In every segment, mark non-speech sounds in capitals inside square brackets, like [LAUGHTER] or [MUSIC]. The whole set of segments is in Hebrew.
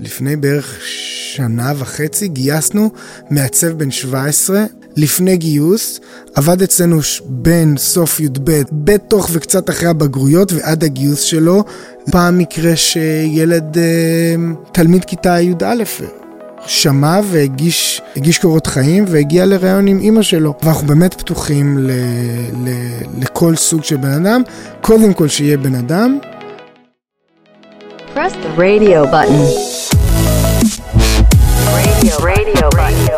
לפני בערך שנה וחצי גייסנו מעצב בן 17 לפני גיוס, עבד אצלנו בין סוף י"ב, בתוך וקצת אחרי הבגרויות ועד הגיוס שלו. פעם מקרה שילד, אה, תלמיד כיתה י"א, שמע והגיש קורות חיים והגיע לראיון עם אימא שלו. ואנחנו באמת פתוחים ל, ל, לכל סוג של בן אדם, קודם כל שיהיה בן אדם. Press the radio button. Radio, radio, radio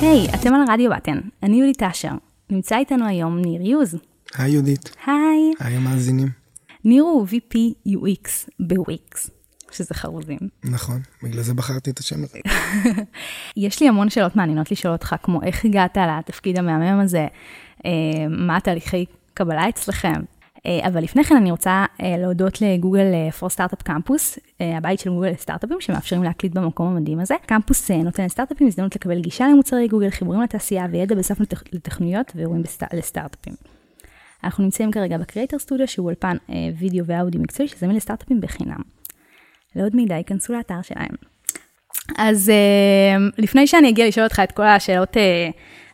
היי, hey, אתם על רדיו בטן, אני יהודית אשר. נמצא איתנו היום ניר יוז. היי יהודית. היי. היי המאזינים. ניר הוא VP UX בוויקס, שזה חרוזים. נכון, בגלל זה בחרתי את השם הזה. [LAUGHS] יש לי המון שאלות מעניינות לשאול אותך, כמו איך הגעת לתפקיד המהמם הזה, אה, מה התהליכי קבלה אצלכם, אבל לפני כן אני רוצה אה, להודות ל Google for Startups Campus, הבית של גוגל לסטארט-אפים שמאפשרים להקליט במקום המדהים הזה. קמפוס נותן לסטארט-אפים הזדמנות לקבל גישה למוצרי גוגל, חיבורים לתעשייה וידע בנוסף לתכניות ואירועים לסטארט-אפים. אנחנו נמצאים כרגע ב Creator Studio שהוא אולפן וידאו ואודיו מקצועי שזמין לסטארט-אפים בחינם. לעוד מידע, היכנסו לאתר שלהם. אז לפני שאני אגיע לשאול אותך את כל השאלות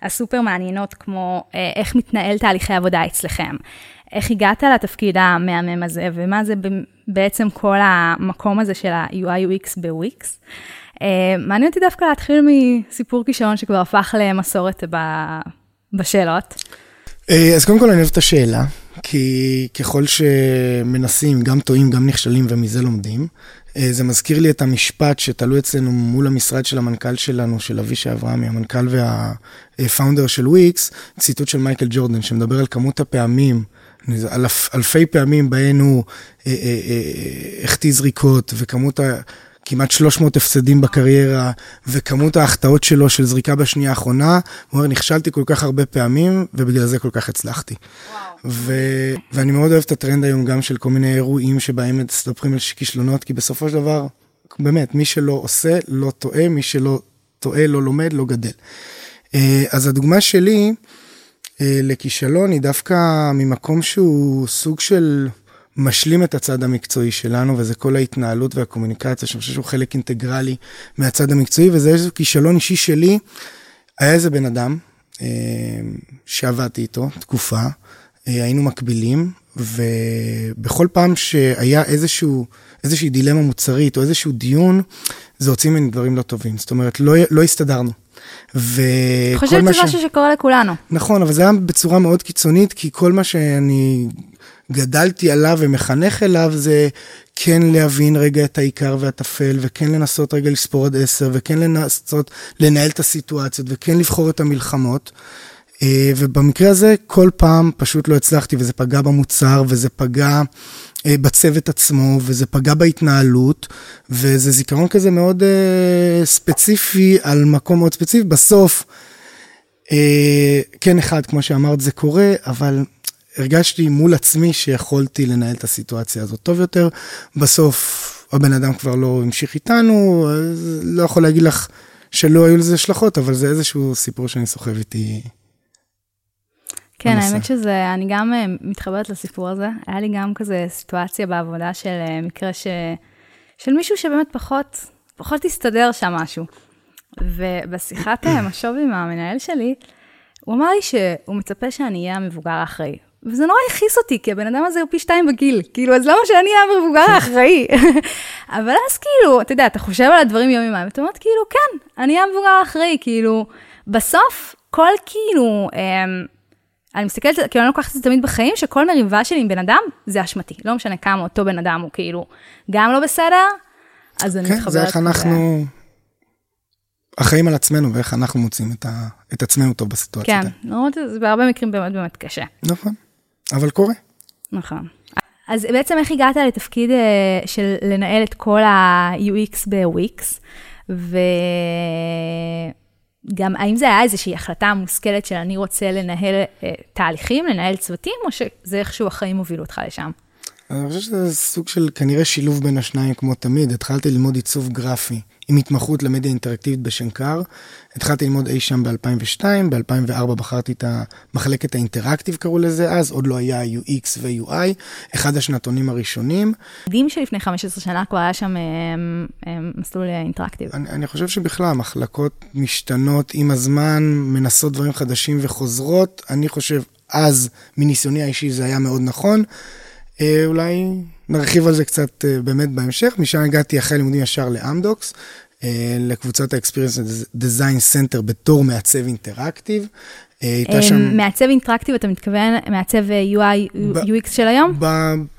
הסופר מעניינות, כמו איך מתנהל תהליכי עבודה אצלכם, איך הגעת לתפקיד המהמם הזה, ומה זה בעצם כל המקום הזה של ה-UI/UX בוויקס. אה, מעניין אותי דווקא להתחיל מסיפור כישרון שכבר הפך למסורת בשאלות. אה, אז קודם כל אני אוהב את השאלה, כי ככל שמנסים, גם טועים, גם נכשלים ומזה לומדים. אה, זה מזכיר לי את המשפט שתלוי אצלנו מול המשרד של המנכ"ל שלנו, של אבישי אברהמי, המנכ"ל והפאונדר של וויקס, ציטוט של מייקל ג'ורדן, שמדבר על כמות הפעמים אלף, אלפי פעמים בהן הוא אה, אה, אה, החטיא זריקות, וכמות ה... כמעט 300 הפסדים בקריירה, וכמות ההחטאות שלו של זריקה בשנייה האחרונה, הוא אומר, נכשלתי כל כך הרבה פעמים, ובגלל זה כל כך הצלחתי. ו... ואני מאוד אוהב את הטרנד היום גם של כל מיני אירועים שבהם מסתפרים על כישלונות, כי בסופו של דבר, באמת, מי שלא עושה, לא טועה, מי שלא טועה, לא לומד, לא גדל. אה, אז הדוגמה שלי, אה, לכישלון היא דווקא ממקום שהוא סוג של משלים את הצד המקצועי שלנו, וזה כל ההתנהלות והקומוניקציה, שאני חושב שהוא חלק אינטגרלי מהצד המקצועי, וזה איזה כישלון אישי שלי. היה איזה בן אדם אה, שעבדתי איתו תקופה, אה, היינו מקבילים, ובכל פעם שהיה איזשהו, איזושהי דילמה מוצרית או איזשהו דיון, זה הוציא ממני דברים לא טובים. זאת אומרת, לא, לא הסתדרנו. וכל חושבת שזה משהו שקורה לכולנו. נכון, אבל זה היה בצורה מאוד קיצונית, כי כל מה שאני גדלתי עליו ומחנך אליו זה כן להבין רגע את העיקר והטפל, וכן לנסות רגע לספור עד עשר, וכן לנסות לנהל את הסיטואציות, וכן לבחור את המלחמות. אה, ובמקרה הזה כל פעם פשוט לא הצלחתי, וזה פגע במוצר, וזה פגע אה, בצוות עצמו, וזה פגע בהתנהלות, וזה זיכרון כזה מאוד uh, ספציפי על מקום מאוד ספציפי. בסוף, כן אחד, כמו שאמרת, זה קורה, אבל הרגשתי מול עצמי שיכולתי לנהל את הסיטואציה הזאת טוב יותר. בסוף הבן אדם כבר לא המשיך איתנו, לא יכול להגיד לך שלא היו לזה השלכות, אבל זה איזשהו סיפור שאני סוחב איתי. כן, האמת שזה, אני גם אה, מתחברת לסיפור הזה. היה לי גם כזה סיטואציה בעבודה של אה, מקרה ש... של מישהו שבאמת פחות, פחות הסתדר שם משהו. ובשיחת אה, משוב עם המנהל שלי, הוא אמר לי שהוא מצפה שאני אהיה המבוגר האחראי. וזה נורא הכעיס אותי, כי הבן אדם הזה הוא פי שתיים בגיל. כאילו, אז למה שאני אהיה המבוגר האחראי? [LAUGHS] אבל אז כאילו, אתה יודע, אתה חושב על הדברים יום יומיים, ואתה אומר, כאילו, כן, אני אהיה המבוגר האחראי. כאילו, בסוף, כל כאילו... אמ, אני מסתכלת, כאילו אני לוקחת את זה תמיד בחיים, שכל מריבה שלי עם בן אדם, זה אשמתי. לא משנה כמה אותו בן אדם הוא כאילו גם לא בסדר, אז אני מתחברת. כן, זה איך אנחנו אחראים על עצמנו ואיך אנחנו מוצאים את, ה... את עצמנו טוב בסיטואציה. כן, למרות זה בהרבה מקרים באמת באמת קשה. נכון, אבל קורה. נכון. אז בעצם איך הגעת לתפקיד אה, של לנהל את כל ה-UX בוויקס, ו... גם האם זה היה איזושהי החלטה מושכלת של אני רוצה לנהל אה, תהליכים, לנהל צוותים, או שזה איכשהו החיים הובילו אותך לשם? אני חושב שזה סוג של כנראה שילוב בין השניים כמו תמיד. התחלתי ללמוד עיצוב גרפי עם התמחות למדיה אינטראקטיבית בשנקר. התחלתי ללמוד אי שם ב-2002, ב-2004 בחרתי את המחלקת האינטראקטיב קראו לזה אז, עוד לא היה UX ו-UI, אחד השנתונים הראשונים. מדהים שלפני 15 שנה כבר היה שם אה, אה, מסלול אינטראקטיב. אני, אני חושב שבכלל המחלקות משתנות עם הזמן, מנסות דברים חדשים וחוזרות. אני חושב אז, מניסיוני האישי, זה היה מאוד נכון. אה, אולי נרחיב על זה קצת אה, באמת בהמשך. משם הגעתי אחרי לימודים ישר לאמדוקס, אה, לקבוצת ה-Experience Design Center בתור מעצב אינטראקטיב. הייתה שם... מעצב אינטראקטיב, אתה מתכוון מעצב UI, ב... UX של היום? ב...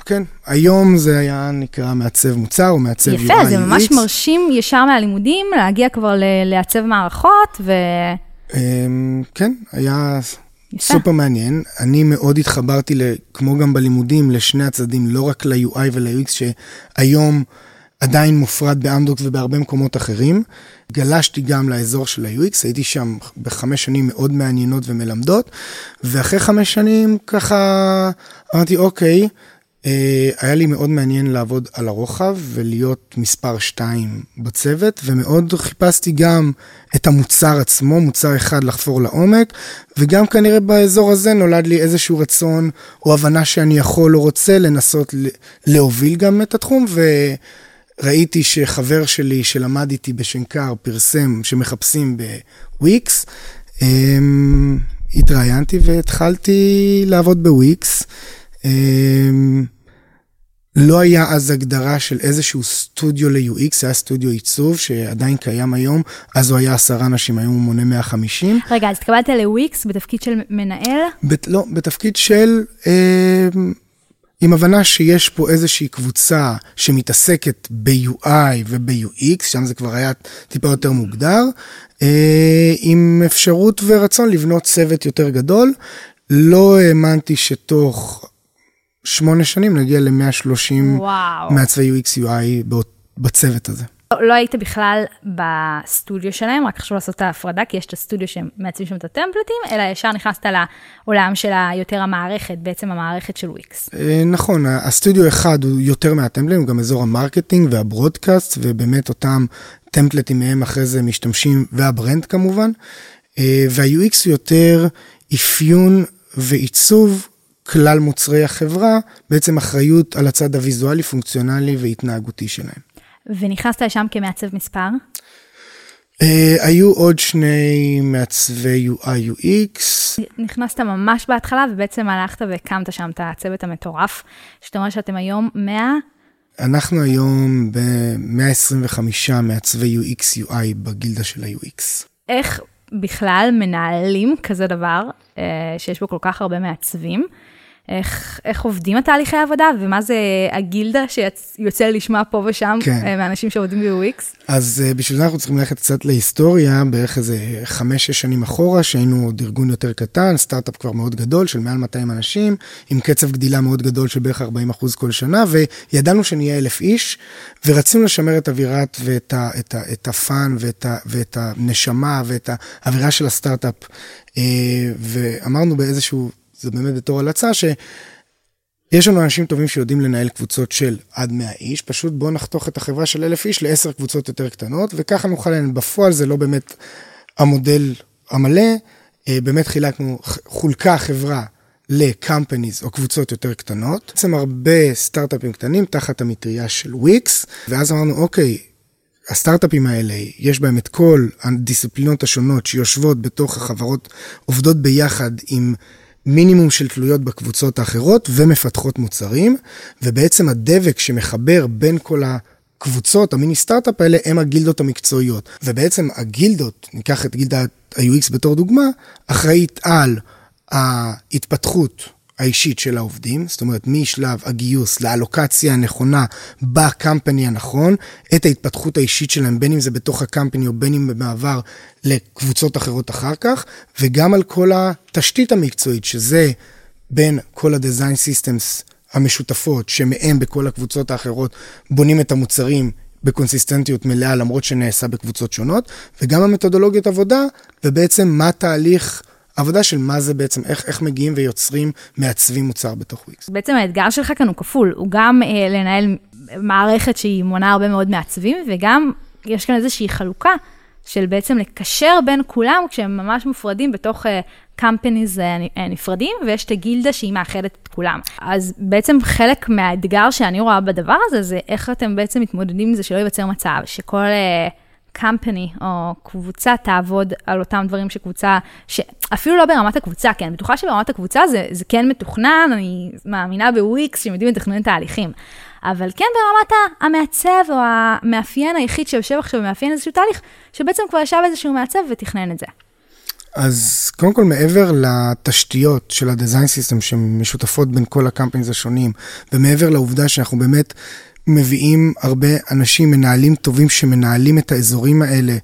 כן, היום זה היה נקרא מעצב מוצר או מעצב יפה, UI, UX. יפה, זה ממש מרשים ישר מהלימודים, להגיע כבר לעצב מערכות ו... כן, היה יפה. סופר מעניין. אני מאוד התחברתי, כמו גם בלימודים, לשני הצדדים, לא רק ל-UI ול-UX, שהיום עדיין מופרד באמדוקס ובהרבה מקומות אחרים. גלשתי גם לאזור של ה-UX, הייתי שם בחמש שנים מאוד מעניינות ומלמדות, ואחרי חמש שנים ככה אמרתי, אוקיי, היה לי מאוד מעניין לעבוד על הרוחב ולהיות מספר 2 בצוות, ומאוד חיפשתי גם את המוצר עצמו, מוצר אחד לחפור לעומק, וגם כנראה באזור הזה נולד לי איזשהו רצון או הבנה שאני יכול או רוצה לנסות להוביל גם את התחום, וראיתי שחבר שלי שלמד איתי בשנקר פרסם שמחפשים בוויקס, אמ, התראיינתי והתחלתי לעבוד בוויקס. אמ, לא היה אז הגדרה של איזשהו סטודיו ל-UX, זה היה סטודיו עיצוב שעדיין קיים היום, אז הוא היה עשרה אנשים, היום הוא מונה 150. רגע, אז התקבלת ל-UX בתפקיד של מנהל? בת, לא, בתפקיד של... אה, עם הבנה שיש פה איזושהי קבוצה שמתעסקת ב-UI וב-UX, שם זה כבר היה טיפה יותר מוגדר, אה, עם אפשרות ורצון לבנות צוות יותר גדול. לא האמנתי שתוך שמונה שנים נגיע ל-130 מעצבי UX UI בצוות הזה. לא, לא היית בכלל בסטודיו שלהם, רק חשוב לעשות את ההפרדה, כי יש את הסטודיו שהם מעצבים שם את הטמפלטים, אלא ישר נכנסת לעולם של יותר המערכת, בעצם המערכת של וויקס. אה, נכון, הסטודיו אחד הוא יותר מהטמפלטים, הוא גם אזור ה marketing וה broadcast, ובאמת אותם טמפלטים מהם אחרי זה משתמשים, וה brand כמובן. אה, וה-UX הוא יותר אפיון ועיצוב כלל מוצרי החברה, בעצם אחריות על הצד הוויזואלי, פונקציונלי והתנהגותי שלהם. ונכנסת לשם כמעצב מספר? Uh, היו עוד שני מעצבי UI UX. נכנסת ממש בהתחלה ובעצם הלכת והקמת שם את הצוות המטורף, שאתה אומר שאתם היום 100? אנחנו היום ב-125 מעצבי UX UI בגילדה של ה-UX. איך בכלל מנהלים כזה דבר, uh, שיש בו כל כך הרבה מעצבים? איך, איך עובדים התהליכי העבודה, ומה זה הגילדה שיוצא לשמוע פה ושם כן. אה, מאנשים שעובדים ב-UX? אז uh, בשביל זה אנחנו צריכים ללכת קצת להיסטוריה, בערך איזה חמש-שש שנים אחורה, שהיינו עוד ארגון יותר קטן, סטארט-אפ כבר מאוד גדול של מעל 200 אנשים, עם קצב גדילה מאוד גדול של בערך 40 אחוז כל שנה, וידענו שנהיה אלף איש, ורצינו לשמר את אווירת ואת ה, את ה, את הפאן ואת, ה, ואת הנשמה ואת האווירה של הסטארט-אפ. Uh, ואמרנו באיזשהו... זה באמת בתור הלצה, שיש לנו אנשים טובים שיודעים לנהל קבוצות של עד 100 איש, פשוט בואו נחתוך את החברה של 1,000 איש לעשר קבוצות יותר קטנות, וככה נוכל לנהל. בפועל זה לא באמת המודל המלא, אה, באמת חילקנו, חולקה החברה ל-companies או קבוצות יותר קטנות. בעצם הרבה סטארט-אפים קטנים תחת המטריה של וויקס, ואז אמרנו, אוקיי, הסטארט-אפים האלה, יש בהם את כל הדיסציפלינות השונות שיושבות בתוך החברות, עובדות ביחד עם מינימום של תלויות בקבוצות האחרות ומפתחות מוצרים, ובעצם הדבק שמחבר בין כל הקבוצות, המיני סטארט-אפ האלה, הם הגילדות המקצועיות. ובעצם הגילדות, ניקח את גילדת ה-UX בתור דוגמה, אחראית על ההתפתחות האישית של העובדים, זאת אומרת משלב הגיוס לאלוקציה הנכונה בקמפני הנכון, את ההתפתחות האישית שלהם, בין אם זה בתוך הקמפני או בין אם במעבר לקבוצות אחרות אחר כך, וגם על כל התשתית המקצועית, שזה בין כל ה-design systems המשותפות, שמהם בכל הקבוצות האחרות בונים את המוצרים בקונסיסטנטיות מלאה, למרות שנעשה בקבוצות שונות, וגם המתודולוגיות עבודה, ובעצם מה תהליך עבודה של מה זה בעצם, איך, איך מגיעים ויוצרים, מעצבים מוצר בתוך וויקס. בעצם האתגר שלך כאן הוא כפול, הוא גם אה, לנהל מערכת שהיא מונה הרבה מאוד מעצבים, וגם יש כאן איזושהי חלוקה של בעצם לקשר בין כולם כשהם ממש מופרדים בתוך uh, companies uh, נפרדים, ויש את הגילדה שהיא מאחדת את כולם. אז בעצם חלק מהאתגר שאני רואה בדבר הזה, זה איך אתם בעצם מתמודדים עם זה שלא ייווצר מצב, שכל... Uh, company או קבוצה תעבוד על אותם דברים שקבוצה, אפילו לא ברמת הקבוצה, כי אני בטוחה שברמת הקבוצה זה, זה כן מתוכנן, אני מאמינה בוויקס שהם יודעים לתכנן תהליכים. אבל כן ברמת המעצב או המאפיין היחיד שיושב עכשיו ומאפיין איזשהו תהליך, שבעצם כבר ישב איזשהו מעצב ותכנן את זה. אז קודם כל, מעבר לתשתיות של ה-design system שמשותפות בין כל הקמפיינס השונים, ומעבר לעובדה שאנחנו באמת מביאים הרבה אנשים, מנהלים טובים שמנהלים את האזורים האלה,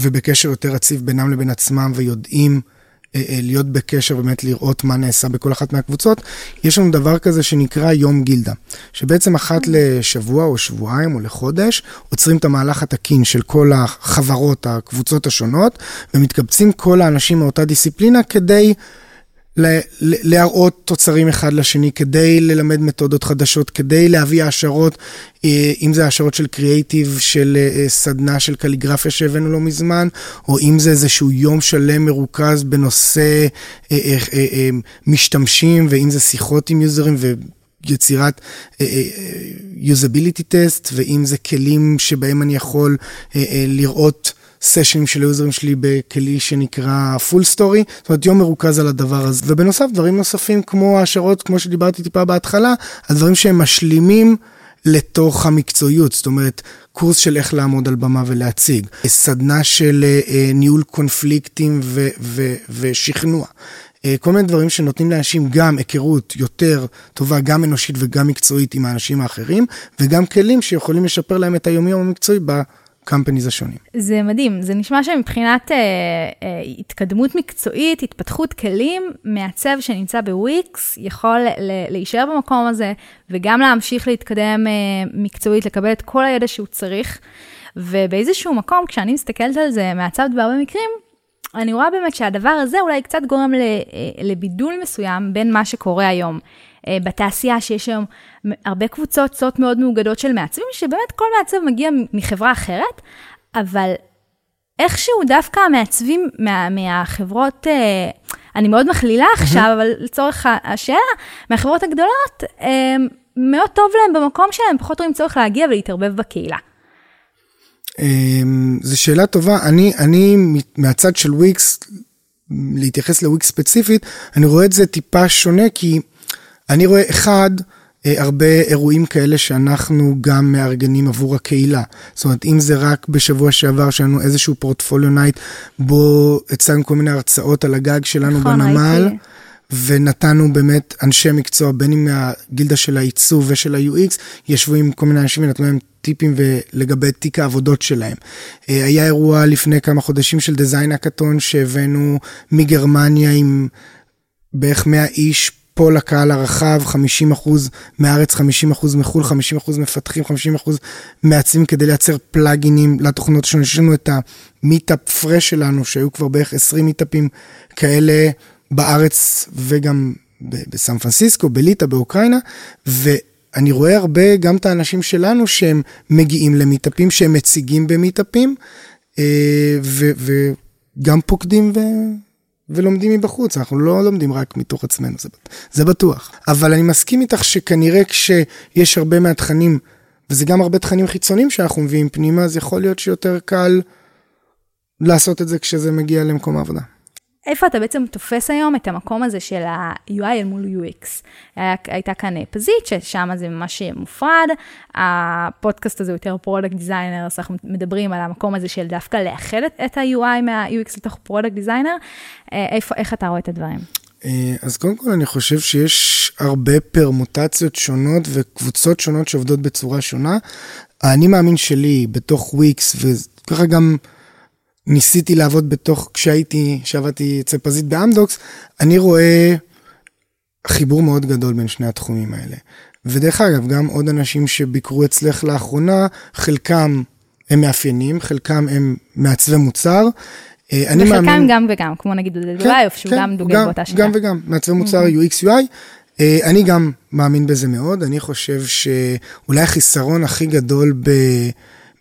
ובקשר יותר רציף בינם לבין עצמם, ויודעים אה, אה, להיות בקשר, באמת לראות מה נעשה בכל אחת מהקבוצות, יש לנו דבר כזה שנקרא יום גילדה, שבעצם אחת לשבוע או שבועיים או לחודש, עוצרים את המהלך התקין של כל החברות, הקבוצות השונות, ומתקבצים כל האנשים מאותה דיסציפלינה כדי... להראות תוצרים אחד לשני, כדי ללמד מתודות חדשות, כדי להביא העשרות, אה, אם זה העשרות של קריאייטיב, של אה, סדנה של קליגרפיה שהבאנו לא מזמן, או אם זה איזשהו יום שלם מרוכז בנושא אה, משתמשים, ואם זה שיחות עם יוזרים ויצירת usability test, ואם זה כלים שבהם אני יכול לראות סשנים של היוזרים שלי בכלי שנקרא FullStory, זאת אומרת יום מרוכז על הדבר הזה. ובנוסף, דברים נוספים כמו העשרות, כמו שדיברתי טיפה בהתחלה, הדברים שהם משלימים לתוך המקצועיות, זאת אומרת, קורס של איך לעמוד על במה ולהציג, סדנה של אה, ניהול קונפליקטים ו- ו- ושכנוע. אה, כל מיני דברים שנותנים לאנשים גם היכרות יותר טובה, גם אנושית וגם מקצועית עם האנשים האחרים, וגם כלים שיכולים לשפר להם את היומיום המקצועי הקמפניז השונים. זה מדהים, זה נשמע שמבחינת אה, אה, התקדמות מקצועית, התפתחות כלים, מעצב שנמצא בוויקס יכול להישאר במקום הזה וגם להמשיך להתקדם אה, מקצועית, לקבל את כל הידע שהוא צריך. ובאיזשהו מקום, כשאני מסתכלת על זה מהצד בהרבה מקרים, אני רואה באמת שהדבר הזה אולי קצת גורם אה, לבידול מסוים בין מה שקורה היום. אה, בתעשייה, שיש היום הרבה קבוצות סוט מאוד מאוגדות של מעצבים, שבאמת כל מעצב מגיע מחברה אחרת, אבל איכשהו דווקא המעצבים מה, מהחברות, אה, אני מאוד מכלילה עכשיו, אבל לצורך השאלה, מהחברות הגדולות, אה, מאוד טוב להם במקום שלהם, פחות רואים צורך להגיע ולהתערבב בקהילה. זו שאלה טובה. אני, אני מהצד של וויקס, להתייחס לוויקס ספציפית, אני רואה את זה טיפה שונה, כי אני רואה, אחד, אה, הרבה אירועים כאלה שאנחנו גם מארגנים עבור הקהילה. זאת אומרת, אם זה רק בשבוע שעבר היה לנו איזשהו portfolio night, בו הצגנו כל מיני הרצאות על הגג שלנו נכון, בנמל. הייתי. ונתנו באמת אנשי מקצוע, בין אם מהגילדה של העיצוב ושל ה-UX, ישבו עם כל מיני אנשים ונתנו להם טיפים לגבי תיק העבודות שלהם. אה, היה אירוע לפני כמה חודשים של דיזיין הקטון שהבאנו מגרמניה עם בערך 100 איש פה לקהל הרחב, 50% מהארץ, 50% מחו"ל, 50% מפתחים, 50% מעצבים כדי לייצר פלאגינים לתוכנות שלנו. יש לנו את המיטאפ פרש שלנו, שהיו כבר בערך 20 מיטאפים כאלה בארץ וגם בסן פרנסיסקו, בליטא, באוקראינה, ואני רואה הרבה גם את האנשים שלנו שהם מגיעים למיטאפים, שהם מציגים במיטאפים, אה, וגם פוקדים ו... ולומדים מבחוץ, אנחנו לא לומדים רק מתוך עצמנו, זה, זה בטוח. אבל אני מסכים איתך שכנראה כשיש הרבה מהתכנים, וזה גם הרבה תכנים חיצוניים שאנחנו מביאים פנימה, אז יכול להיות שיותר קל לעשות את זה כשזה מגיע למקום העבודה. איפה אתה בעצם תופס היום את המקום הזה של ה-UI אל מול UX? היה, הייתה כאן פזית, ששם זה ממש מופרד, הפודקאסט הזה הוא יותר product designer, אז אנחנו מדברים על המקום הזה של דווקא לאחד את ה-UI מה-UX לתוך product designer. איפה, איך אתה רואה את הדברים? אה, אז קודם כל אני חושב שיש הרבה פרמוטציות שונות וקבוצות שונות שעובדות בצורה שונה. האני מאמין שלי בתוך וויקס, וככה גם... ניסיתי לעבוד בתוך, כשהייתי, כשעבדתי אצל פזית באמדוקס, אני רואה חיבור מאוד גדול בין שני התחומים האלה. ודרך אגב, גם עוד אנשים שביקרו אצלך לאחרונה, חלקם הם מאפיינים, חלקם הם מעצבי מוצר, אני וחלקם מאמין... גם וגם, כמו נגיד דודד כן, וייף, שהוא כן, גם דוגל באותה שיטה. גם וגם, מעצבי מוצר UX UI. אה, אני גם מאמין בזה מאוד, אני חושב שאולי החיסרון הכי גדול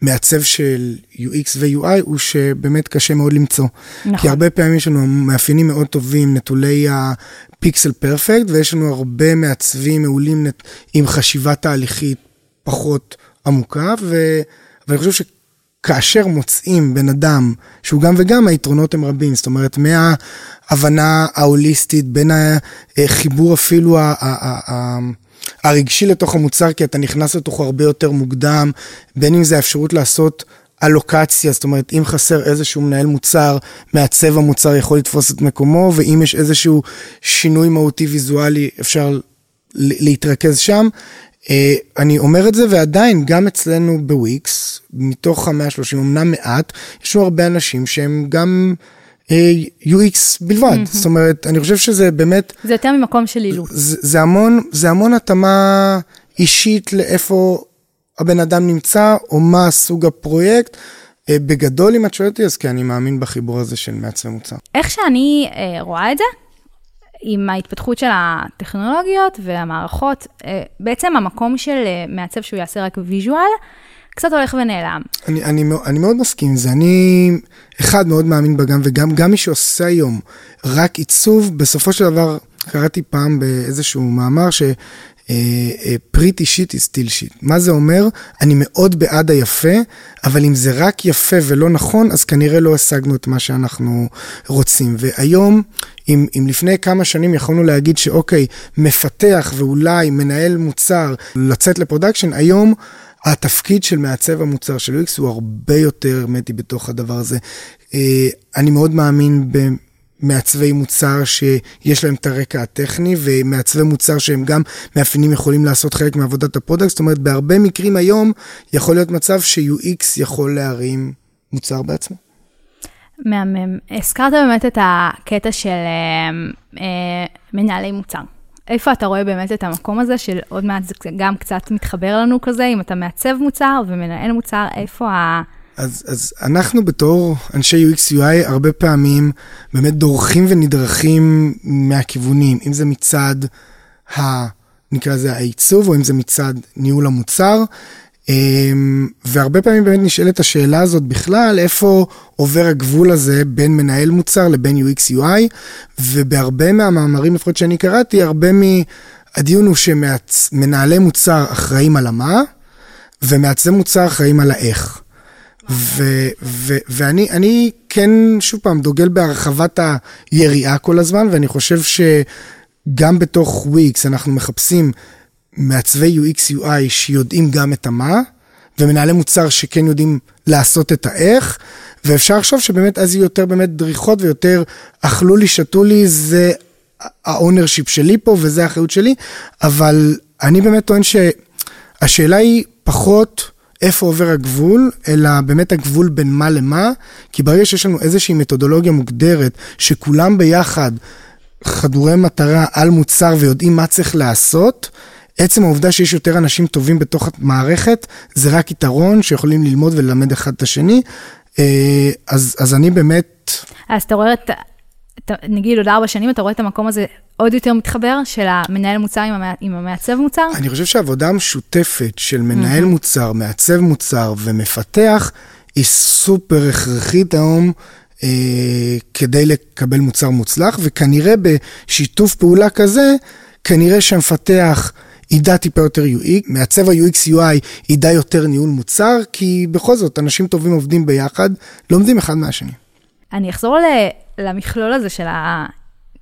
במעצב של UX ו-UI הוא שבאמת קשה מאוד למצוא. נכון. כי הרבה פעמים יש לנו מאפיינים מאוד טובים, נטולי הפיקסל פרפקט, ויש לנו הרבה מעצבים מעולים נת- עם חשיבה תהליכית פחות עמוקה, ו... ואני חושב ש... כאשר מוצאים בן אדם שהוא גם וגם, היתרונות הם רבים. זאת אומרת, מההבנה ההוליסטית, בין החיבור אפילו ה- ה- ה- הרגשי לתוך המוצר, כי אתה נכנס לתוכו הרבה יותר מוקדם, בין אם זה האפשרות לעשות אלוקציה, זאת אומרת, אם חסר איזשהו מנהל מוצר, מעצב המוצר יכול לתפוס את מקומו, ואם יש איזשהו שינוי מהותי ויזואלי, אפשר להתרכז שם. אה, אני אומר את זה, ועדיין, גם אצלנו בוויקס, מתוך ה-130, אמנם מעט, יש לנו הרבה אנשים שהם גם UX בלבד. זאת אומרת, אני חושב שזה באמת, זה יותר ממקום של אילוץ. זה, זה המון, זה המון התאמה אישית לאיפה הבן אדם נמצא, או מה סוג הפרויקט. אה, בגדול, אם את שואלת אותי, אז כן, אני מאמין בחיבור הזה של מעצבי מוצר. איך שאני אה, רואה את זה, עם ההתפתחות של הטכנולוגיות והמערכות, אה, בעצם המקום של אה, מעצב שהוא יעשה רק ויז'ואל, קצת הולך ונעלם. אני, אני, אני מאוד מסכים עם זה. אני, אחד, מאוד מאמין בגם וגם, גם מי שעושה היום רק עיצוב, בסופו של דבר, קראתי פעם באיזשהו מאמר ש... pretty shit is still shit. מה זה אומר? אני מאוד בעד היפה, אבל אם זה רק יפה ולא נכון, אז כנראה לא השגנו את מה שאנחנו רוצים. והיום, אם, אם לפני כמה שנים יכולנו להגיד שאוקיי, מפתח ואולי מנהל מוצר לצאת ל production, היום התפקיד של מעצב המוצר של UX הוא הרבה יותר הרמטי בתוך הדבר הזה. אה, אני מאוד מאמין במעצבי מוצר שיש להם את הרקע הטכני, ומעצבי מוצר שהם גם מאפיינים יכולים לעשות חלק מעבודת ה product. זאת אומרת, בהרבה מקרים היום יכול להיות מצב ש-UX יכול להרים מוצר בעצמו. מהמם. הזכרת באמת את הקטע של אה, אה, מנהלי מוצר. איפה אתה רואה באמת את המקום הזה של עוד מעט זה גם קצת מתחבר לנו כזה, אם אתה מעצב מוצר ומנהל מוצר, איפה ה... אז, אז אנחנו בתור אנשי UX UI הרבה פעמים באמת דורכים ונדרכים מהכיוונים, אם זה מצד ה... נקרא לזה העיצוב, או אם זה מצד ניהול המוצר. אמ, והרבה פעמים באמת נשאלת השאלה הזאת בכלל, איפה עובר הגבול הזה בין מנהל מוצר לבין UX UI, ובהרבה מהמאמרים, לפחות שאני קראתי, הרבה מהדיון הוא שמנהלי מוצר אחראים על המה, ומעצבי מוצר אחראים על האיך. ו- ו- ואני אני כן, שוב פעם, דוגל בהרחבת היריעה כל הזמן, ואני חושב שגם בתוך וויקס אנחנו מחפשים מעצבי UX UI שיודעים גם את המה, ומנהלי מוצר שכן יודעים לעשות את האיך, ואפשר לחשוב שבאמת אז יהיו יותר באמת דריכות ויותר אכלו לי, שתו לי, זה ה ownership שלי פה וזה האחריות שלי, אבל אני באמת טוען שהשאלה היא פחות... איפה עובר הגבול, אלא באמת הגבול בין מה למה, כי ברגע שיש לנו איזושהי מתודולוגיה מוגדרת, שכולם ביחד חדורי מטרה על מוצר ויודעים מה צריך לעשות, עצם העובדה שיש יותר אנשים טובים בתוך המערכת, זה רק יתרון שיכולים ללמוד וללמד אחד את השני. אז, אז אני באמת... אז אתה רואה את... נגיד עוד ארבע שנים, אתה רואה את המקום הזה עוד יותר מתחבר, של המנהל מוצר עם, המע... עם המעצב מוצר? אני חושב שהעבודה המשותפת של מנהל mm-hmm. מוצר, מעצב מוצר ומפתח, היא סופר הכרחית היום אה, כדי לקבל מוצר מוצלח, וכנראה בשיתוף פעולה כזה, כנראה שהמפתח ידע טיפה יותר UX, מעצב ה-UX UI ידע יותר ניהול מוצר, כי בכל זאת, אנשים טובים עובדים ביחד, לומדים אחד מהשני. אני אחזור למכלול הזה של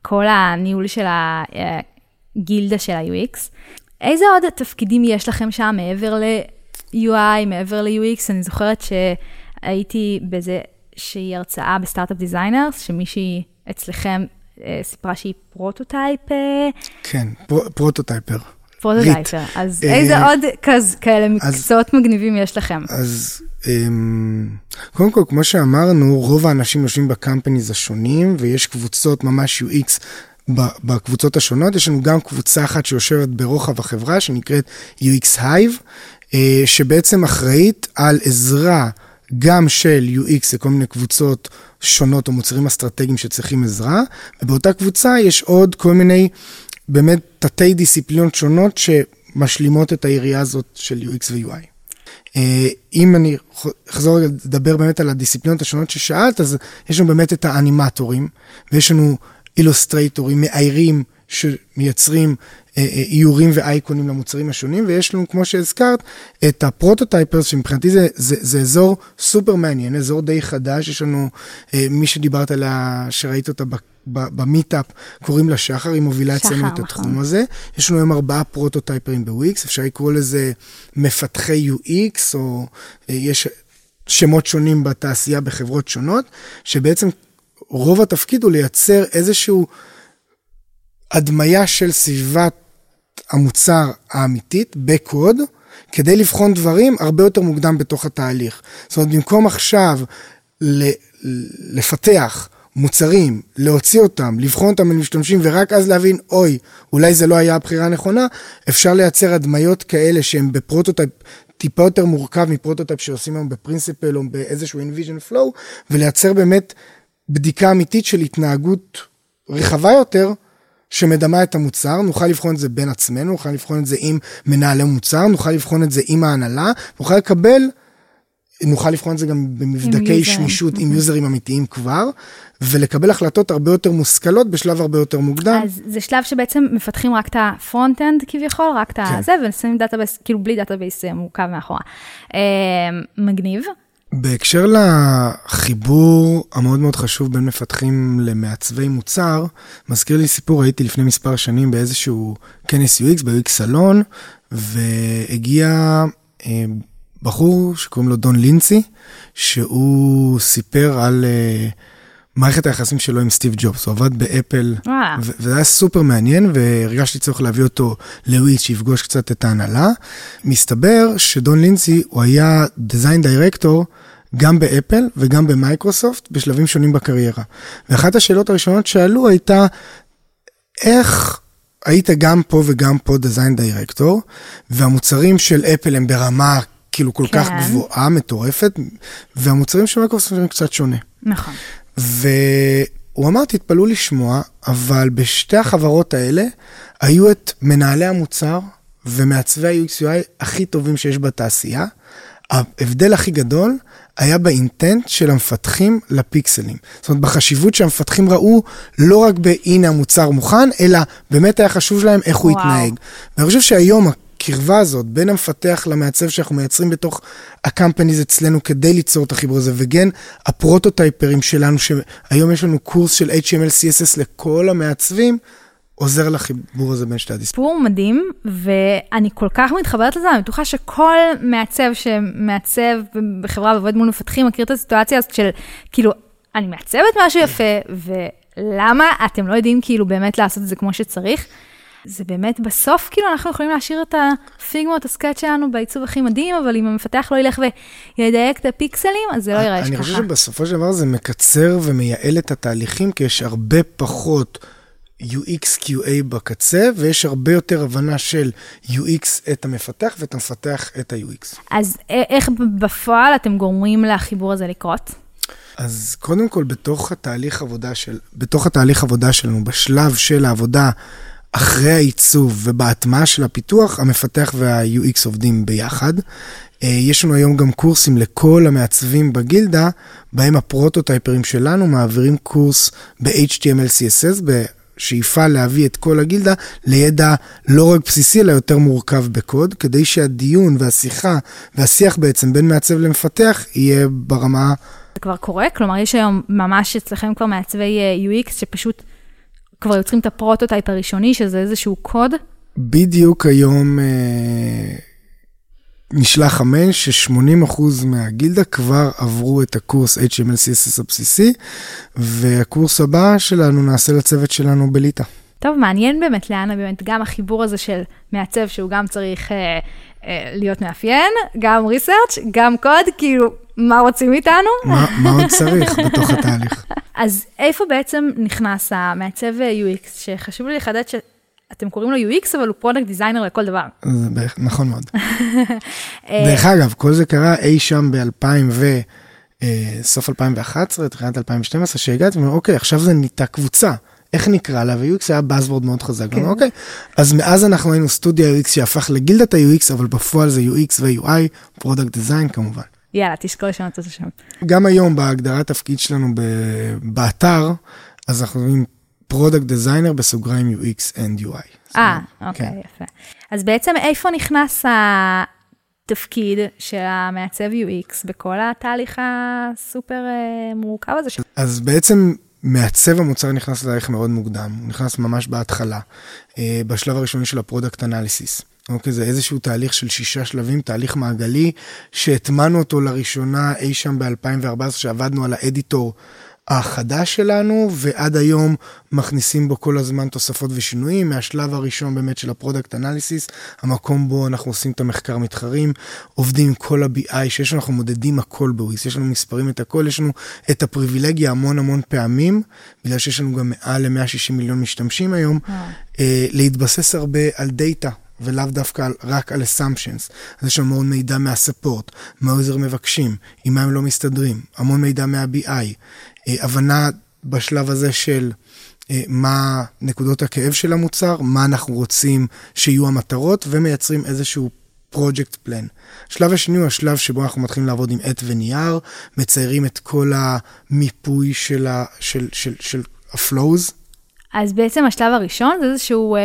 כל הניהול של הגילדה של ה-UX. איזה עוד תפקידים יש לכם שם מעבר ל-UI, מעבר ל-UX? אני זוכרת שהייתי באיזה שהיא הרצאה ב Startup Designers, שמישהי אצלכם סיפרה שהיא פרוטוטייפ. כן, פר, פרוטוטייפר. פרוטוטייפר. אז איזה עוד כאלה מקצועות מגניבים יש לכם? אז קודם כל, כמו שאמרנו, רוב האנשים יושבים ב companies השונים, ויש קבוצות ממש UX בקבוצות השונות. יש לנו גם קבוצה אחת שיושבת ברוחב החברה, שנקראת UX Hive, שבעצם אחראית על עזרה גם של UX לכל מיני קבוצות שונות או מוצרים אסטרטגיים שצריכים עזרה, ובאותה קבוצה יש עוד כל מיני באמת תתי דיסציפלינות שונות שמשלימות את היריעה הזאת של UX ו-UI. אה, אם אני אחזור לדבר באמת על הדיסציפלינות השונות ששאלת, אז יש לנו באמת את האנימטורים, ויש לנו אילוסטרייטורים, מאיירים שמייצרים איורים ואייקונים למוצרים השונים, ויש לנו, כמו שהזכרת, את ה prototypers, שמבחינתי זה, זה, זה אזור סופר מעניין, אזור די חדש, יש לנו, מי שדיברת עליה, שראית אותה במיטאפ, קוראים לה שחר, היא מובילה אצלנו את נכון. התחום הזה. יש לנו היום ארבעה prototyperים בוויקס, אפשר לקרוא לזה מפתחי UX, או יש שמות שונים בתעשייה בחברות שונות, שבעצם רוב התפקיד הוא לייצר איזשהו הדמיה של סביבת המוצר האמיתית בקוד, כדי לבחון דברים הרבה יותר מוקדם בתוך התהליך. זאת אומרת, במקום עכשיו לפתח מוצרים, להוציא אותם, לבחון אותם למשתמשים ורק אז להבין, אוי, אולי זה לא היה הבחירה הנכונה, אפשר לייצר הדמיות כאלה שהן ב prototype טיפה יותר מורכב מ prototype שעושים היום ב Principle או באיזשהו InVision flow, ולייצר באמת בדיקה אמיתית של התנהגות רחבה יותר, שמדמה את המוצר, נוכל לבחון את זה בין עצמנו, נוכל לבחון את זה עם מנהלי מוצר, נוכל לבחון את זה עם ההנהלה, נוכל לקבל, נוכל לבחון את זה גם במבדקי שמישות עם [LAUGHS] userים אמיתיים כבר, ולקבל החלטות הרבה יותר מושכלות בשלב הרבה יותר מוקדם. אז זה שלב שבעצם מפתחים רק את ה front-end כביכול, רק את כן. הזה, ושמים database, כאילו בלי database אה, מורכב מאחורה. אה, מגניב. בהקשר לחיבור המאוד מאוד חשוב בין מפתחים למעצבי מוצר, מזכיר לי סיפור, הייתי לפני מספר שנים באיזשהו כנס UX, ב-UX Salon, והגיע אה, בחור שקוראים לו דון לינסי, שהוא סיפר על אה, מערכת היחסים שלו עם סטיב ג'ובס, הוא עבד באפל, וזה היה סופר מעניין, והרגשתי צורך להביא אותו לוויקס, שיפגוש קצת את ההנהלה. מסתבר שדון לינסי, הוא היה design director גם באפל וגם במייקרוסופט, בשלבים שונים בקריירה. ואחת השאלות הראשונות שעלו הייתה, איך היית גם פה וגם פה דיזיין דירקטור, והמוצרים של אפל הם ברמה כאילו כל כן. כך גבוהה, מטורפת, והמוצרים של מייקרוסופט הם קצת שונה. נכון. והוא אמר, תתפלאו לשמוע, אבל בשתי החברות האלה היו את מנהלי המוצר ומעצבי ה-UX/UI הכי טובים שיש בתעשייה. ההבדל הכי גדול היה באינטנט של המפתחים לפיקסלים. זאת אומרת, בחשיבות שהמפתחים ראו לא רק בהנה המוצר מוכן, אלא באמת היה חשוב להם איך וואו. הוא יתנהג. ואני חושב שהיום הקרבה הזאת בין המפתח למעצב שאנחנו מייצרים בתוך הקמפניז אצלנו כדי ליצור את החיבור הזה, וכן הפרוטוטייפרים שלנו, שהיום יש לנו קורס של HTML CSS לכל המעצבים, עוזר לחיבור הזה בין שתי הדיסציפלינות. סיפור מדהים, ואני כל כך מתחברת לזה, אני בטוחה שכל מעצב שמעצב בחברה ועובד מול מפתחים מכיר את הסיטואציה הזאת של, כאילו, אני מעצבת משהו יפה, ולמה אתם לא יודעים כאילו באמת לעשות את זה כמו שצריך? זה באמת בסוף, כאילו, אנחנו יכולים להשאיר את הפיגמות, הסקאט שלנו בעיצוב הכי מדהים, אבל אם המפתח לא ילך וידייק את הפיקסלים, אז זה לא ייראה ככה. אני חושב שבסופו של דבר זה מקצר ומייעל את התהליכים, כי יש הרבה פחות UX QA בקצה, ויש הרבה יותר הבנה של UX את המפתח ואת המפתח את ה-UX. אז איך בפועל אתם גורמים לחיבור הזה לקרות? אז קודם כל, בתוך התהליך עבודה של, בתוך התהליך עבודה שלנו, בשלב של העבודה אחרי העיצוב ובהטמעה של הפיתוח, המפתח וה-UX עובדים ביחד. אה, יש לנו היום גם קורסים לכל המעצבים בגילדה, בהם הפרוטוטייפרים שלנו מעבירים קורס ב-HTML CSS, בשאיפה להביא את כל הגילדה לידע לא רק בסיסי, אלא יותר מורכב בקוד, כדי שהדיון והשיחה והשיח בעצם בין מעצב למפתח יהיה ברמה... זה כבר קורה? כלומר, יש היום ממש אצלכם כבר מעצבי אה, UX שפשוט... כבר יוצרים את ה prototype הראשוני, שזה איזשהו קוד? בדיוק היום אה, נשלח המייל ש-80% מהגילדה כבר עברו את הקורס HTML CSS הבסיסי, והקורס הבא שלנו נעשה לצוות שלנו בליטא. טוב, מעניין באמת לאן באמת גם החיבור הזה של מעצב, שהוא גם צריך אה, אה, להיות מאפיין, גם research, גם קוד, כאילו, מה רוצים איתנו? מה, מה עוד צריך בתוך התהליך? [LAUGHS] אז איפה בעצם נכנס המעצב UX, שחשוב לי לחדד אתם קוראים לו UX, אבל הוא product designer לכל דבר. זה בערך, נכון מאוד. [LAUGHS] דרך אגב, כל זה קרה אי שם ב-2000 ו... אה, סוף 2011, תחילת 2012, שהגעתי, אוקיי, עכשיו זה נהייתה קבוצה. איך נקרא לה, ו-UX היה Buzzword מאוד חזק. כן. אוקיי, אז מאז אנחנו היינו סטודיו UX שהפך לגילדת ה-UX, אבל בפועל זה UX ו-UI, Product Design כמובן. יאללה, תשקול לשנות את השם. גם היום בהגדרת תפקיד שלנו באתר, אז אנחנו רואים Product Designer בסוגריים UX and UI. אה, אוקיי, כן. יפה. אז בעצם איפה נכנס התפקיד של המעצב UX בכל התהליך הסופר אה, מורכב הזה? אז בעצם מעצב המוצר נכנס לתהליך מאוד מוקדם, הוא נכנס ממש בהתחלה, אה, בשלב הראשוני של ה product analysis. אוקיי, זה איזשהו תהליך של שישה שלבים, תהליך מעגלי, שהטמנו אותו לראשונה אי שם ב-2014, שעבדנו על ה editor החדש שלנו, ועד היום מכניסים בו כל הזמן תוספות ושינויים. מהשלב הראשון באמת של ה product analysis, המקום בו אנחנו עושים את המחקר מתחרים, עובדים עם כל ה-BI שיש לנו, אנחנו מודדים הכל בוויקס, יש לנו מספרים על הכל, יש לנו את הפריבילגיה המון המון פעמים, בגלל שיש לנו גם מעל ל-160 מיליון משתמשים היום, אה, להתבסס הרבה על דאטה. ולאו דווקא על, רק על assumptions. אז יש המון מידע מה support, מה ה user מבקשים, עם מה הם לא מסתדרים, המון מידע מה-BI, אה, הבנה בשלב הזה של אה, מה נקודות הכאב של המוצר, מה אנחנו רוצים שיהיו המטרות, ומייצרים איזשהו project plan. השלב השני הוא השלב שבו אנחנו מתחילים לעבוד עם עט ונייר, מציירים את כל המיפוי של, ה, של, של, של ה flows. אז בעצם השלב הראשון זה איזשהו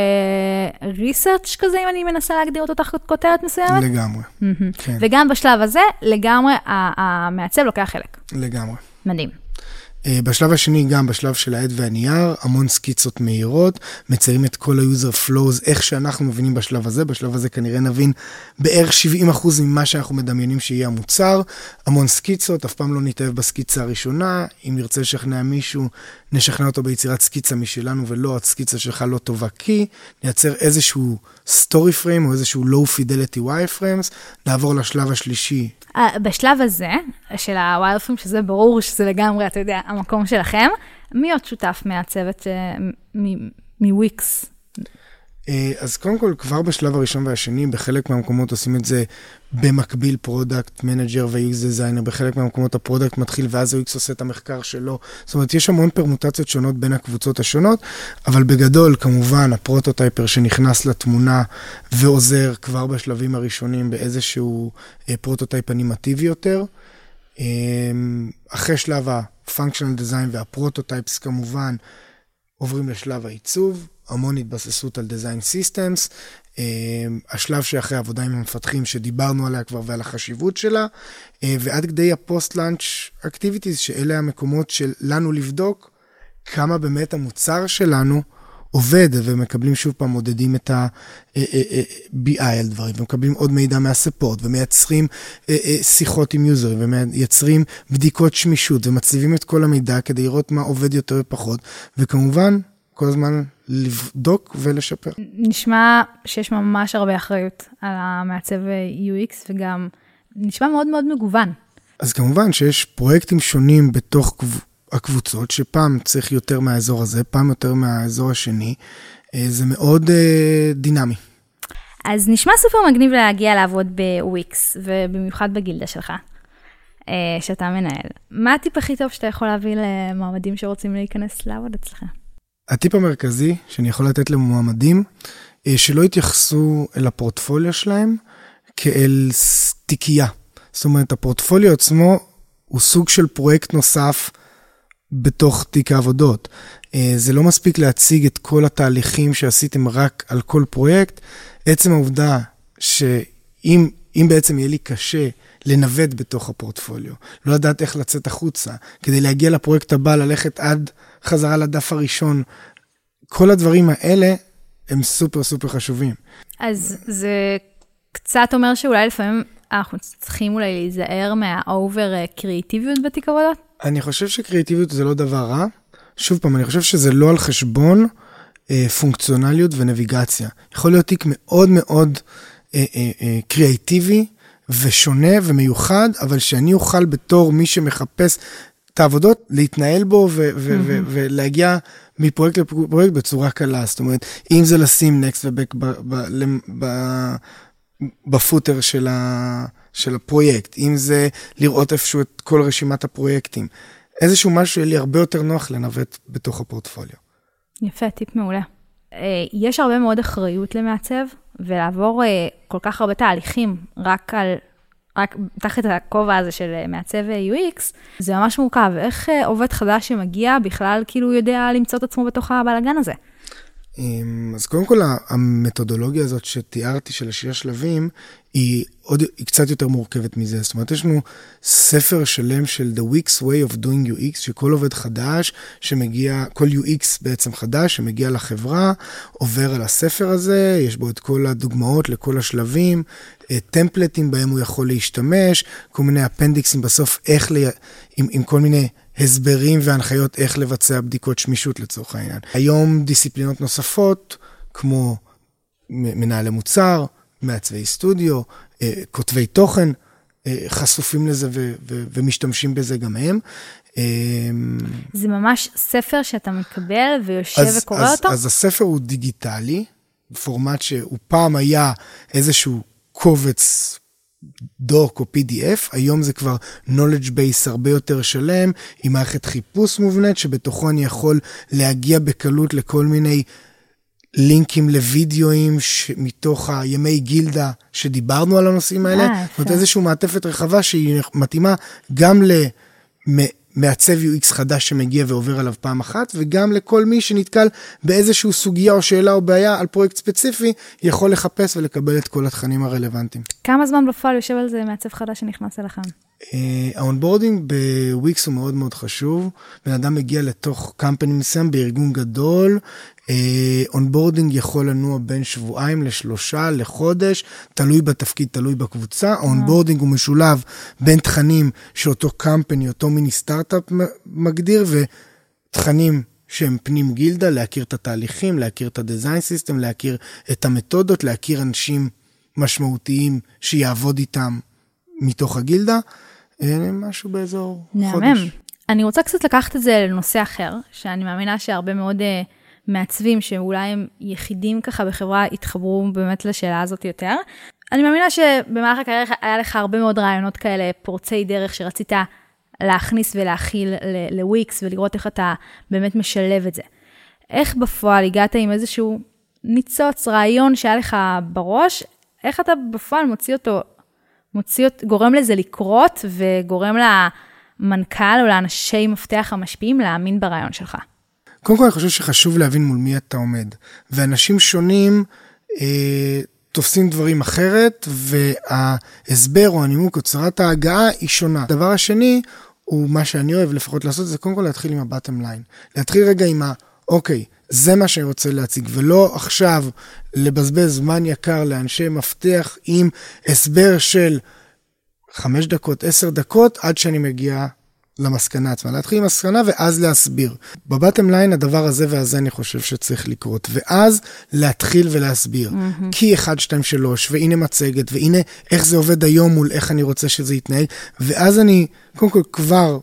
research אה, כזה, אם אני מנסה להגדיר אותו תחת כותרת מסוימת? לגמרי, אמהם. כן. וגם בשלב הזה, לגמרי המעצב לוקח חלק. לגמרי. מדהים. אה, בשלב השני, גם בשלב של העד והנייר, המון סקיצות מהירות, מציירים את כל ה-user flows, איך שאנחנו מבינים בשלב הזה, בשלב הזה כנראה נבין בערך 70% ממה שאנחנו מדמיינים שיהיה המוצר, המון סקיצות, אף פעם לא נתאהב בסקיצה הראשונה, אם נרצה לשכנע מישהו, נשכנע אותו ביצירת סקיצה משלנו, ולא, הסקיצה שלך לא טובה כי, נייצר איזשהו story frame או איזשהו low fidelity wireframes, נעבור לשלב השלישי, אה, בשלב הזה, של ה wireframes, שזה ברור שזה לגמרי, אתה יודע, המקום שלכם, מי עוד שותף מהצוות אה, מוויקס? אה, אז קודם כל, כבר בשלב הראשון והשני, בחלק מהמקומות עושים את זה במקביל product manager ו-UX designer, בחלק מהמקומות ה product מתחיל ואז ה-UX עושה את המחקר שלו. זאת אומרת, יש המון פרמוטציות שונות בין הקבוצות השונות, אבל בגדול, כמובן, ה prototyper שנכנס לתמונה ועוזר כבר בשלבים הראשונים באיזשהו אה, prototype אנימטיבי יותר. אה, אחרי שלב ה-functional design וה prototypes כמובן, עוברים לשלב העיצוב, המון התבססות על design systems, אה, השלב שאחרי עבודה עם המפתחים שדיברנו עליה כבר ועל החשיבות שלה, אה, ועד כדי ה post-launch activities, שאלה המקומות שלנו לבדוק כמה באמת המוצר שלנו עובד, ומקבלים שוב פעם, מודדים את ה-BI אה, על דברים, ומקבלים עוד מידע מהספורט, ומייצרים שיחות עם יוזרים, ומייצרים בדיקות שמישות, ומציבים את כל המידע כדי לראות מה עובד יותר ופחות, וכמובן, כל הזמן לבדוק ולשפר. נשמע שיש ממש הרבה אחריות על המעצב UX וגם נשמע מאוד מאוד מגוון. אז כמובן שיש פרויקטים שונים בתוך הקבוצות, שפעם צריך יותר מהאזור הזה, פעם יותר מהאזור השני. אה, זה מאוד אה, דינמי. אז נשמע סופר מגניב להגיע לעבוד בוויקס, ובמיוחד בגילדה שלך, אה, שאתה מנהל. מה הטיפ הכי טוב שאתה יכול להביא למועמדים שרוצים להיכנס לעבוד אצלך? הטיפ המרכזי שאני יכול לתת למועמדים, אה, שלא יתייחסו אל הפורטפוליו שלהם כאל תיקייה. זאת אומרת, הפורטפוליו עצמו הוא סוג של פרויקט נוסף בתוך תיק העבודות. אה, זה לא מספיק להציג את כל התהליכים שעשיתם רק על כל פרויקט. עצם העובדה שאם בעצם יהיה לי קשה לנווט בתוך הפורטפוליו, לא לדעת איך לצאת החוצה, כדי להגיע לפרויקט הבא, ללכת עד חזרה לדף הראשון. כל הדברים האלה הם סופר סופר חשובים. אז זה קצת אומר שאולי לפעמים אנחנו צריכים אולי להיזהר מהאובר קריאיטיביות בתיק עבודות? אני חושב שקריאיטיביות זה לא דבר רע. שוב פעם, אני חושב שזה לא על חשבון אה, פונקציונליות ונביגציה. יכול להיות תיק מאוד מאוד אה, אה, אה, קריאיטיבי ושונה ומיוחד, אבל שאני אוכל בתור מי שמחפש את העבודות, להתנהל בו ו- ו- mm-hmm. ו- ולהגיע מפרויקט לפרויקט בצורה קלה. זאת אומרת, אם זה לשים נקסט ובק בפוטר של, ה- של הפרויקט, אם זה לראות איפשהו את כל רשימת הפרויקטים, איזשהו משהו שיהיה לי הרבה יותר נוח לנווט בתוך הפורטפוליו. יפה, טיפ מעולה. אה, יש הרבה מאוד אחריות למעצב, ולעבור אה, כל כך הרבה תהליכים רק על רק תחת הכובע הזה של אה, מעצב UX, זה ממש מורכב. איך עובד חדש שמגיע בכלל כאילו יודע למצוא את עצמו בתוך הבלאגן הזה? אמ, אז קודם כל המתודולוגיה הזאת שתיארתי של השיר שלבים היא עוד, היא קצת יותר מורכבת מזה. זאת אומרת, יש לנו ספר שלם של The Wix Way of Doing UX, שכל עובד חדש שמגיע, כל UX בעצם חדש שמגיע לחברה, עובר על הספר הזה, יש בו את כל הדוגמאות לכל השלבים, טמפלטים בהם הוא יכול להשתמש, כל מיני אפנדיקסים בסוף, איך, ל... עם, עם כל מיני הסברים והנחיות איך לבצע בדיקות שמישות לצורך העניין. היום דיסציפלינות נוספות, כמו מנהלי מוצר, מעצבי סטודיו, אה, כותבי תוכן, אה, חשופים לזה ו- ו- ומשתמשים בזה גם הם. אה, זה ממש ספר שאתה מקבל ויושב אז, וקורא אז, אותו? אז הספר הוא דיגיטלי, בפורמט שהוא פעם היה איזשהו קובץ דוק או PDF, היום זה כבר knowledge base הרבה יותר שלם, עם מערכת חיפוש מובנית, שבתוכו אני יכול להגיע בקלות לכל מיני לינקים לוידאוים מתוך הימי גילדה שדיברנו על הנושאים האלה. אה, זאת אומרת, איזושהי מעטפת רחבה שהיא מתאימה גם למעצב UX חדש שמגיע ועובר עליו פעם אחת, וגם לכל מי שנתקל באיזושהי סוגיה או שאלה או בעיה על פרויקט ספציפי, יכול לחפש ולקבל את כל התכנים הרלוונטיים. כמה זמן בפועל יושב על זה מעצב חדש שנכנס אליכם? ה onboarding בוויקס הוא מאוד מאוד חשוב. בן אדם מגיע לתוך company מסוים בארגון גדול, onboarding יכול לנוע בין שבועיים לשלושה, לחודש, תלוי בתפקיד, תלוי בקבוצה. ה onboarding הוא משולב בין תכנים שאותו company, אותו מיני סטארט-אפ מגדיר, ותכנים שהם פנים גילדה, להכיר את התהליכים, להכיר את ה-design system, להכיר את המתודות, להכיר אנשים משמעותיים שיעבוד איתם מתוך הגילדה. משהו באזור נעמם. חודש. אני רוצה קצת לקחת את זה לנושא אחר, שאני מאמינה שהרבה מאוד uh, מעצבים שאולי הם יחידים ככה בחברה, יתחברו באמת לשאלה הזאת יותר. אני מאמינה שבמהלך הקריירה היה לך הרבה מאוד רעיונות כאלה, פורצי דרך שרצית להכניס ולהכיל לוויקס ולראות איך אתה באמת משלב את זה. איך בפועל הגעת עם איזשהו ניצוץ, רעיון שהיה לך בראש, איך אתה בפועל מוציא אותו מוציא, גורם לזה לקרות וגורם למנכ"ל או לאנשי מפתח המשפיעים להאמין ברעיון שלך. קודם כל, אני חושב שחשוב להבין מול מי אתה עומד. ואנשים שונים אה, תופסים דברים אחרת, וההסבר או הנימוק או צרת ההגעה היא שונה. הדבר השני, הוא מה שאני אוהב לפחות לעשות, זה קודם כל להתחיל עם ה-bottom line. להתחיל רגע עם ה... אוקיי, זה מה שאני רוצה להציג, ולא עכשיו לבזבז זמן יקר לאנשי מפתח עם הסבר של חמש דקות, עשר דקות, עד שאני מגיע למסקנה עצמה. להתחיל עם מסקנה ואז להסביר. בבטם ליין הדבר הזה והזה אני חושב שצריך לקרות, ואז להתחיל ולהסביר. Mm-hmm. כי 1, 2, 3, והנה מצגת, והנה איך זה עובד היום מול איך אני רוצה שזה יתנהג, ואז אני, קודם כל כבר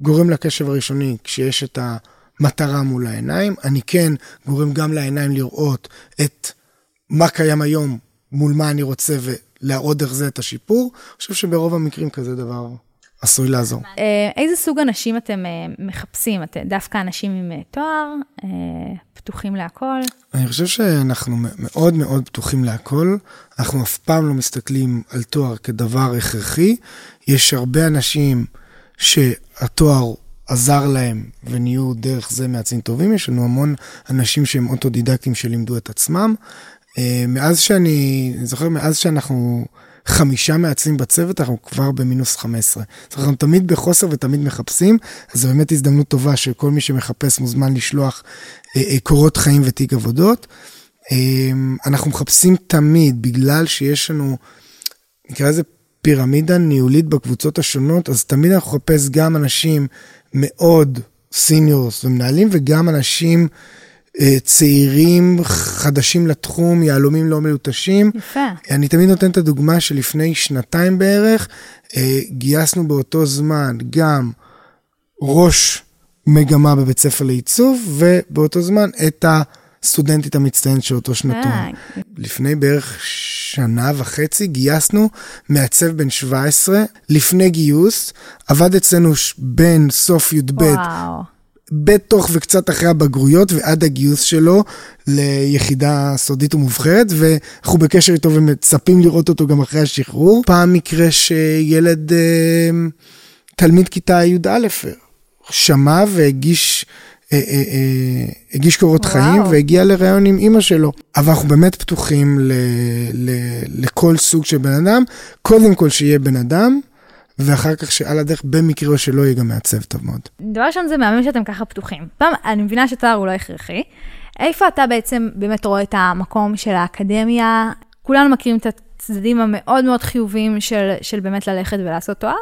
גורם לקשב הראשוני, כשיש את ה... מטרה מול העיניים. אני כן גורם גם לעיניים לראות את מה קיים היום מול מה אני רוצה ולהראות דרך זה את השיפור. אני חושב שברוב המקרים כזה דבר עשוי לעזור. אה, איזה סוג אנשים אתם אה, מחפשים? אתם דווקא אנשים עם אה, תואר, פתוחים להכל? אני חושב שאנחנו מאוד מאוד פתוחים להכל. אנחנו אף פעם לא מסתכלים על תואר כדבר הכרחי. יש הרבה אנשים שהתואר עזר להם ונהיו דרך זה מעצבים טובים. יש לנו המון אנשים שהם אוטודידקטים שלימדו את עצמם. אה, מאז שאני, אני זוכר, מאז שאנחנו חמישה מעצבים בצוות, אנחנו כבר במינוס 15. זאת אומרת, אנחנו תמיד בחוסר ותמיד מחפשים, אז זו באמת הזדמנות טובה שכל מי שמחפש מוזמן לשלוח אה, אה, קורות חיים ותיק עבודות. אנחנו מחפשים תמיד, בגלל שיש לנו, נקרא לזה פירמידה ניהולית בקבוצות השונות, אז תמיד אנחנו נחפש גם אנשים מאוד סיניורס ומנהלים, וגם אנשים אה, צעירים, חדשים לתחום, יהלומים לא מלוטשים. יפה. אני תמיד נותן את הדוגמה שלפני שנתיים בערך, אה, גייסנו באותו זמן גם ראש מגמה בבית ספר לעיצוב, ובאותו זמן את הסטודנטית המצטיינת של אותו שנתון. אה, לפני בערך שנה וחצי גייסנו מעצב בן 17, לפני גיוס, עבד אצלנו בין סוף י"ב. בתוך וקצת אחרי הבגרויות ועד הגיוס שלו ליחידה סודית ומובחרת, ואנחנו בקשר איתו ומצפים לראות אותו גם אחרי השחרור. פעם מקרה שילד, אה, תלמיד כיתה י"א, שמע והגיש... אה, אה, אה, הגיש קורות. חיים והגיע לראיון עם אימא שלו. אבל אנחנו באמת פתוחים ל, ל, לכל סוג של בן אדם, קודם כל שיהיה בן אדם, ואחר כך שעל הדרך במקרה או שלא יהיה גם מעצב טוב מאוד. דבר ראשון זה מהמם שאתם ככה פתוחים. פעם, אני מבינה שתואר הוא לא הכרחי. איפה אתה בעצם באמת רואה את המקום של האקדמיה? כולנו מכירים את הצדדים המאוד מאוד חיוביים של, של באמת ללכת ולעשות תואר,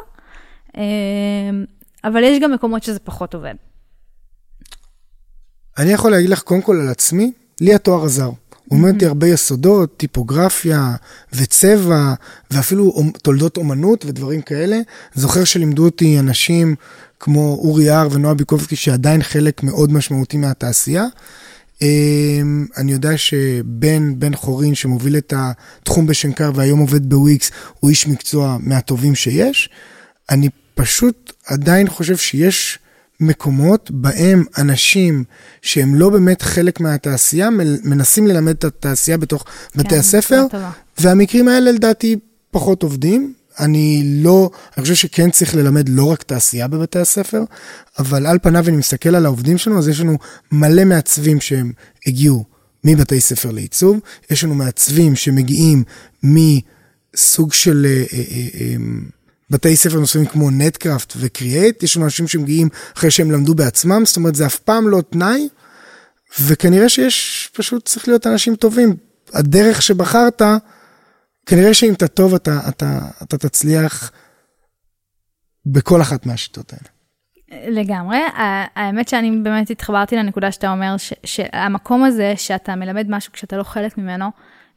אבל יש גם מקומות שזה פחות עובד. אני יכול להגיד לך קודם כל על עצמי, לי התואר עזר. הוא אומר אותי הרבה יסודות, טיפוגרפיה וצבע, ואפילו תולדות אומנות ודברים כאלה. זוכר שלימדו אותי אנשים כמו אורי הר ונועה ביקובסקי, שעדיין חלק מאוד משמעותי מהתעשייה. אמ, אני יודע שבן, בן חורין שמוביל את התחום בשנקר והיום עובד בוויקס, הוא איש מקצוע מהטובים שיש. אני פשוט עדיין חושב שיש מקומות בהם אנשים שהם לא באמת חלק מהתעשייה, מנסים ללמד את התעשייה בתוך בתי כן, הספר, שאלה טובה. והמקרים האלה לדעתי פחות עובדים. אני לא, אני חושב שכן צריך ללמד לא רק תעשייה בבתי הספר, אבל על פניו אני מסתכל על העובדים שלנו, אז יש לנו מלא מעצבים שהם הגיעו מבתי ספר לעיצוב, יש לנו מעצבים שמגיעים מסוג של אה, אה, אה, אה, בתי ספר נוספים כמו נטקראפט וקריאייט, יש לנו אנשים שמגיעים אחרי שהם למדו בעצמם, זאת אומרת זה אף פעם לא תנאי, וכנראה שיש, פשוט צריך להיות אנשים טובים. הדרך שבחרת, כנראה שאם אתה טוב, אתה, אתה, אתה תצליח בכל אחת מהשיטות האלה. לגמרי. האמת שאני באמת התחברתי לנקודה שאתה אומר, ש- שהמקום הזה שאתה מלמד משהו כשאתה לא חלק ממנו,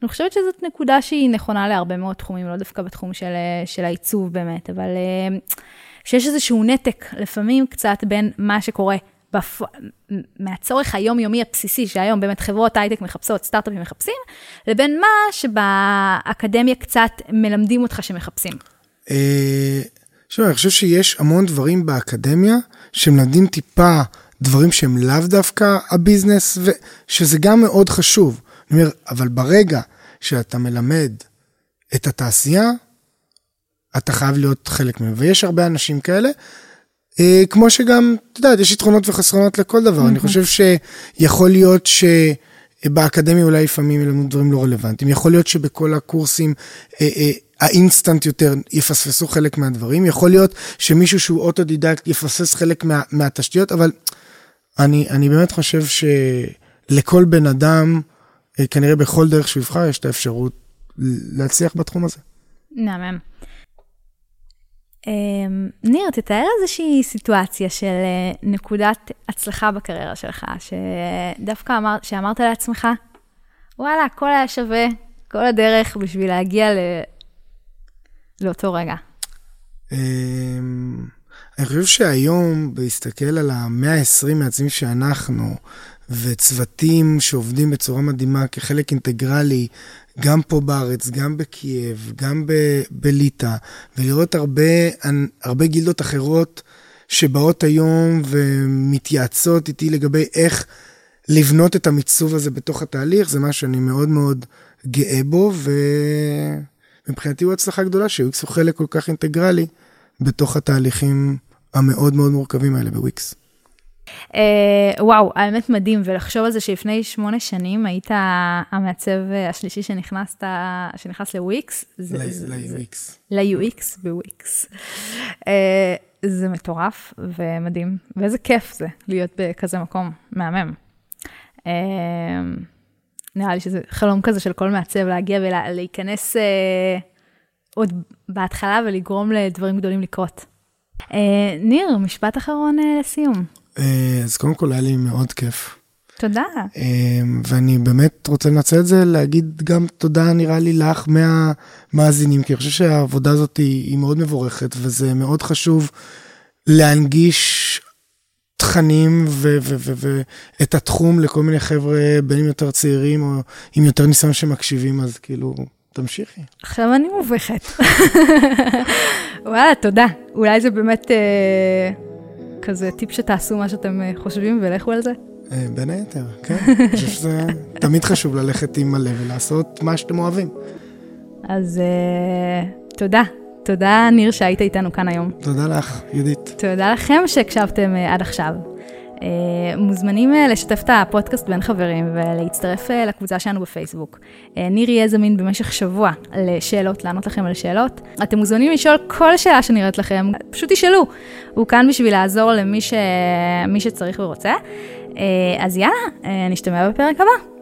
אני חושבת שזאת נקודה שהיא נכונה להרבה מאוד תחומים, לא דווקא בתחום של, של העיצוב באמת, אבל אה, שיש איזשהו נתק לפעמים קצת בין מה שקורה. בפ... מהצורך היומיומי הבסיסי שהיום באמת חברות הייטק מחפשות, סטארט-אפים מחפשים, לבין מה שבאקדמיה קצת מלמדים אותך שמחפשים. אה, שמע, אני חושב שיש המון דברים באקדמיה שמלמדים טיפה דברים שהם לאו דווקא הביזנס, ושזה גם מאוד חשוב. אני אומר, אבל ברגע שאתה מלמד את התעשייה, אתה חייב להיות חלק ממנו. ויש הרבה אנשים כאלה, אה, כמו שגם, אתה יודע, יש יתרונות וחסרונות לכל דבר. אני חושב שיכול להיות ש... באקדמיה אולי לפעמים ילמדו דברים לא רלוונטיים. יכול להיות שבכל הקורסים אה, אה, האינסטנט יותר יפספסו חלק מהדברים. יכול להיות שמישהו שהוא אוטודידקט יפספס חלק מה, מהתשתיות, אבל אני, אני באמת חושב שלכל בן אדם, כנראה בכל דרך שהוא יבחר, יש את האפשרות להצליח בתחום הזה. מהמם. אמ, ניר, תתאר איזושהי סיטואציה של אה, נקודת הצלחה בקריירה שלך, שדווקא אמר, שאמרת לעצמך, וואלה, הכל היה שווה, כל הדרך בשביל להגיע ל... לאותו רגע. אמ, אני חושב שהיום, בהסתכל על ה-120 מעצבים שאנחנו, וצוותים שעובדים בצורה מדהימה כחלק אינטגרלי, גם פה בארץ, גם בקייב, גם ב- בליטא, ולראות הרבה, הרבה גילדות אחרות שבאות היום ומתייעצות איתי לגבי איך לבנות את המיצוב הזה בתוך התהליך, זה משהו שאני מאוד מאוד גאה בו, ומבחינתי הוא הצלחה גדולה שוויקס הוא חלק כל כך אינטגרלי בתוך התהליכים המאוד מאוד מורכבים האלה בוויקס. Uh, וואו, האמת מדהים, ולחשוב על זה שלפני שמונה שנים היית המעצב השלישי שנכנסת, שנכנס לוויקס. ל-UX. ל-UX בוויקס. Uh, זה מטורף ומדהים, ואיזה כיף זה להיות בכזה מקום מהמם. Uh, נראה לי שזה חלום כזה של כל מעצב להגיע ולהיכנס uh, עוד בהתחלה ולגרום לדברים גדולים לקרות. Uh, ניר, משפט אחרון uh, לסיום. אז קודם כל היה לי מאוד כיף. תודה. ואני באמת רוצה לנצל את זה, להגיד גם תודה נראה לי לך מהמאזינים, כי אני חושב שהעבודה הזאת היא, היא מאוד מבורכת, וזה מאוד חשוב להנגיש תכנים ואת התחום לכל מיני חבר'ה, בין אם יותר צעירים או עם יותר ניסיון שמקשיבים, אז כאילו, תמשיכי. עכשיו אני מובכת. [LAUGHS] וואלה, תודה. אולי זה באמת אה, כזה טיפ שתעשו מה שאתם אה, חושבים ולכו על זה? אה, בין היתר, כן. אני חושב שזה תמיד חשוב ללכת עם הלב ולעשות מה שאתם אוהבים. אז אה, תודה. תודה, ניר, שהיית איתנו כאן היום. תודה לך, יהודית. תודה לכם שהקשבתם עד עכשיו. Uh, מוזמנים uh, לשתף את הפודקאסט בין חברים ולהצטרף uh, לקבוצה שלנו בפייסבוק. ניר יהיה זמין במשך שבוע לשאלות, לענות לכם על שאלות. אתם מוזמנים לשאול כל שאלה שנראית לכם, פשוט תשאלו. הוא כאן בשביל לעזור למי ש... שצריך ורוצה. אז יאללה, נשתמע בפרק הבא.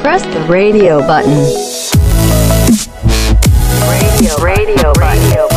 Press the radio button. Radio, radio, radio.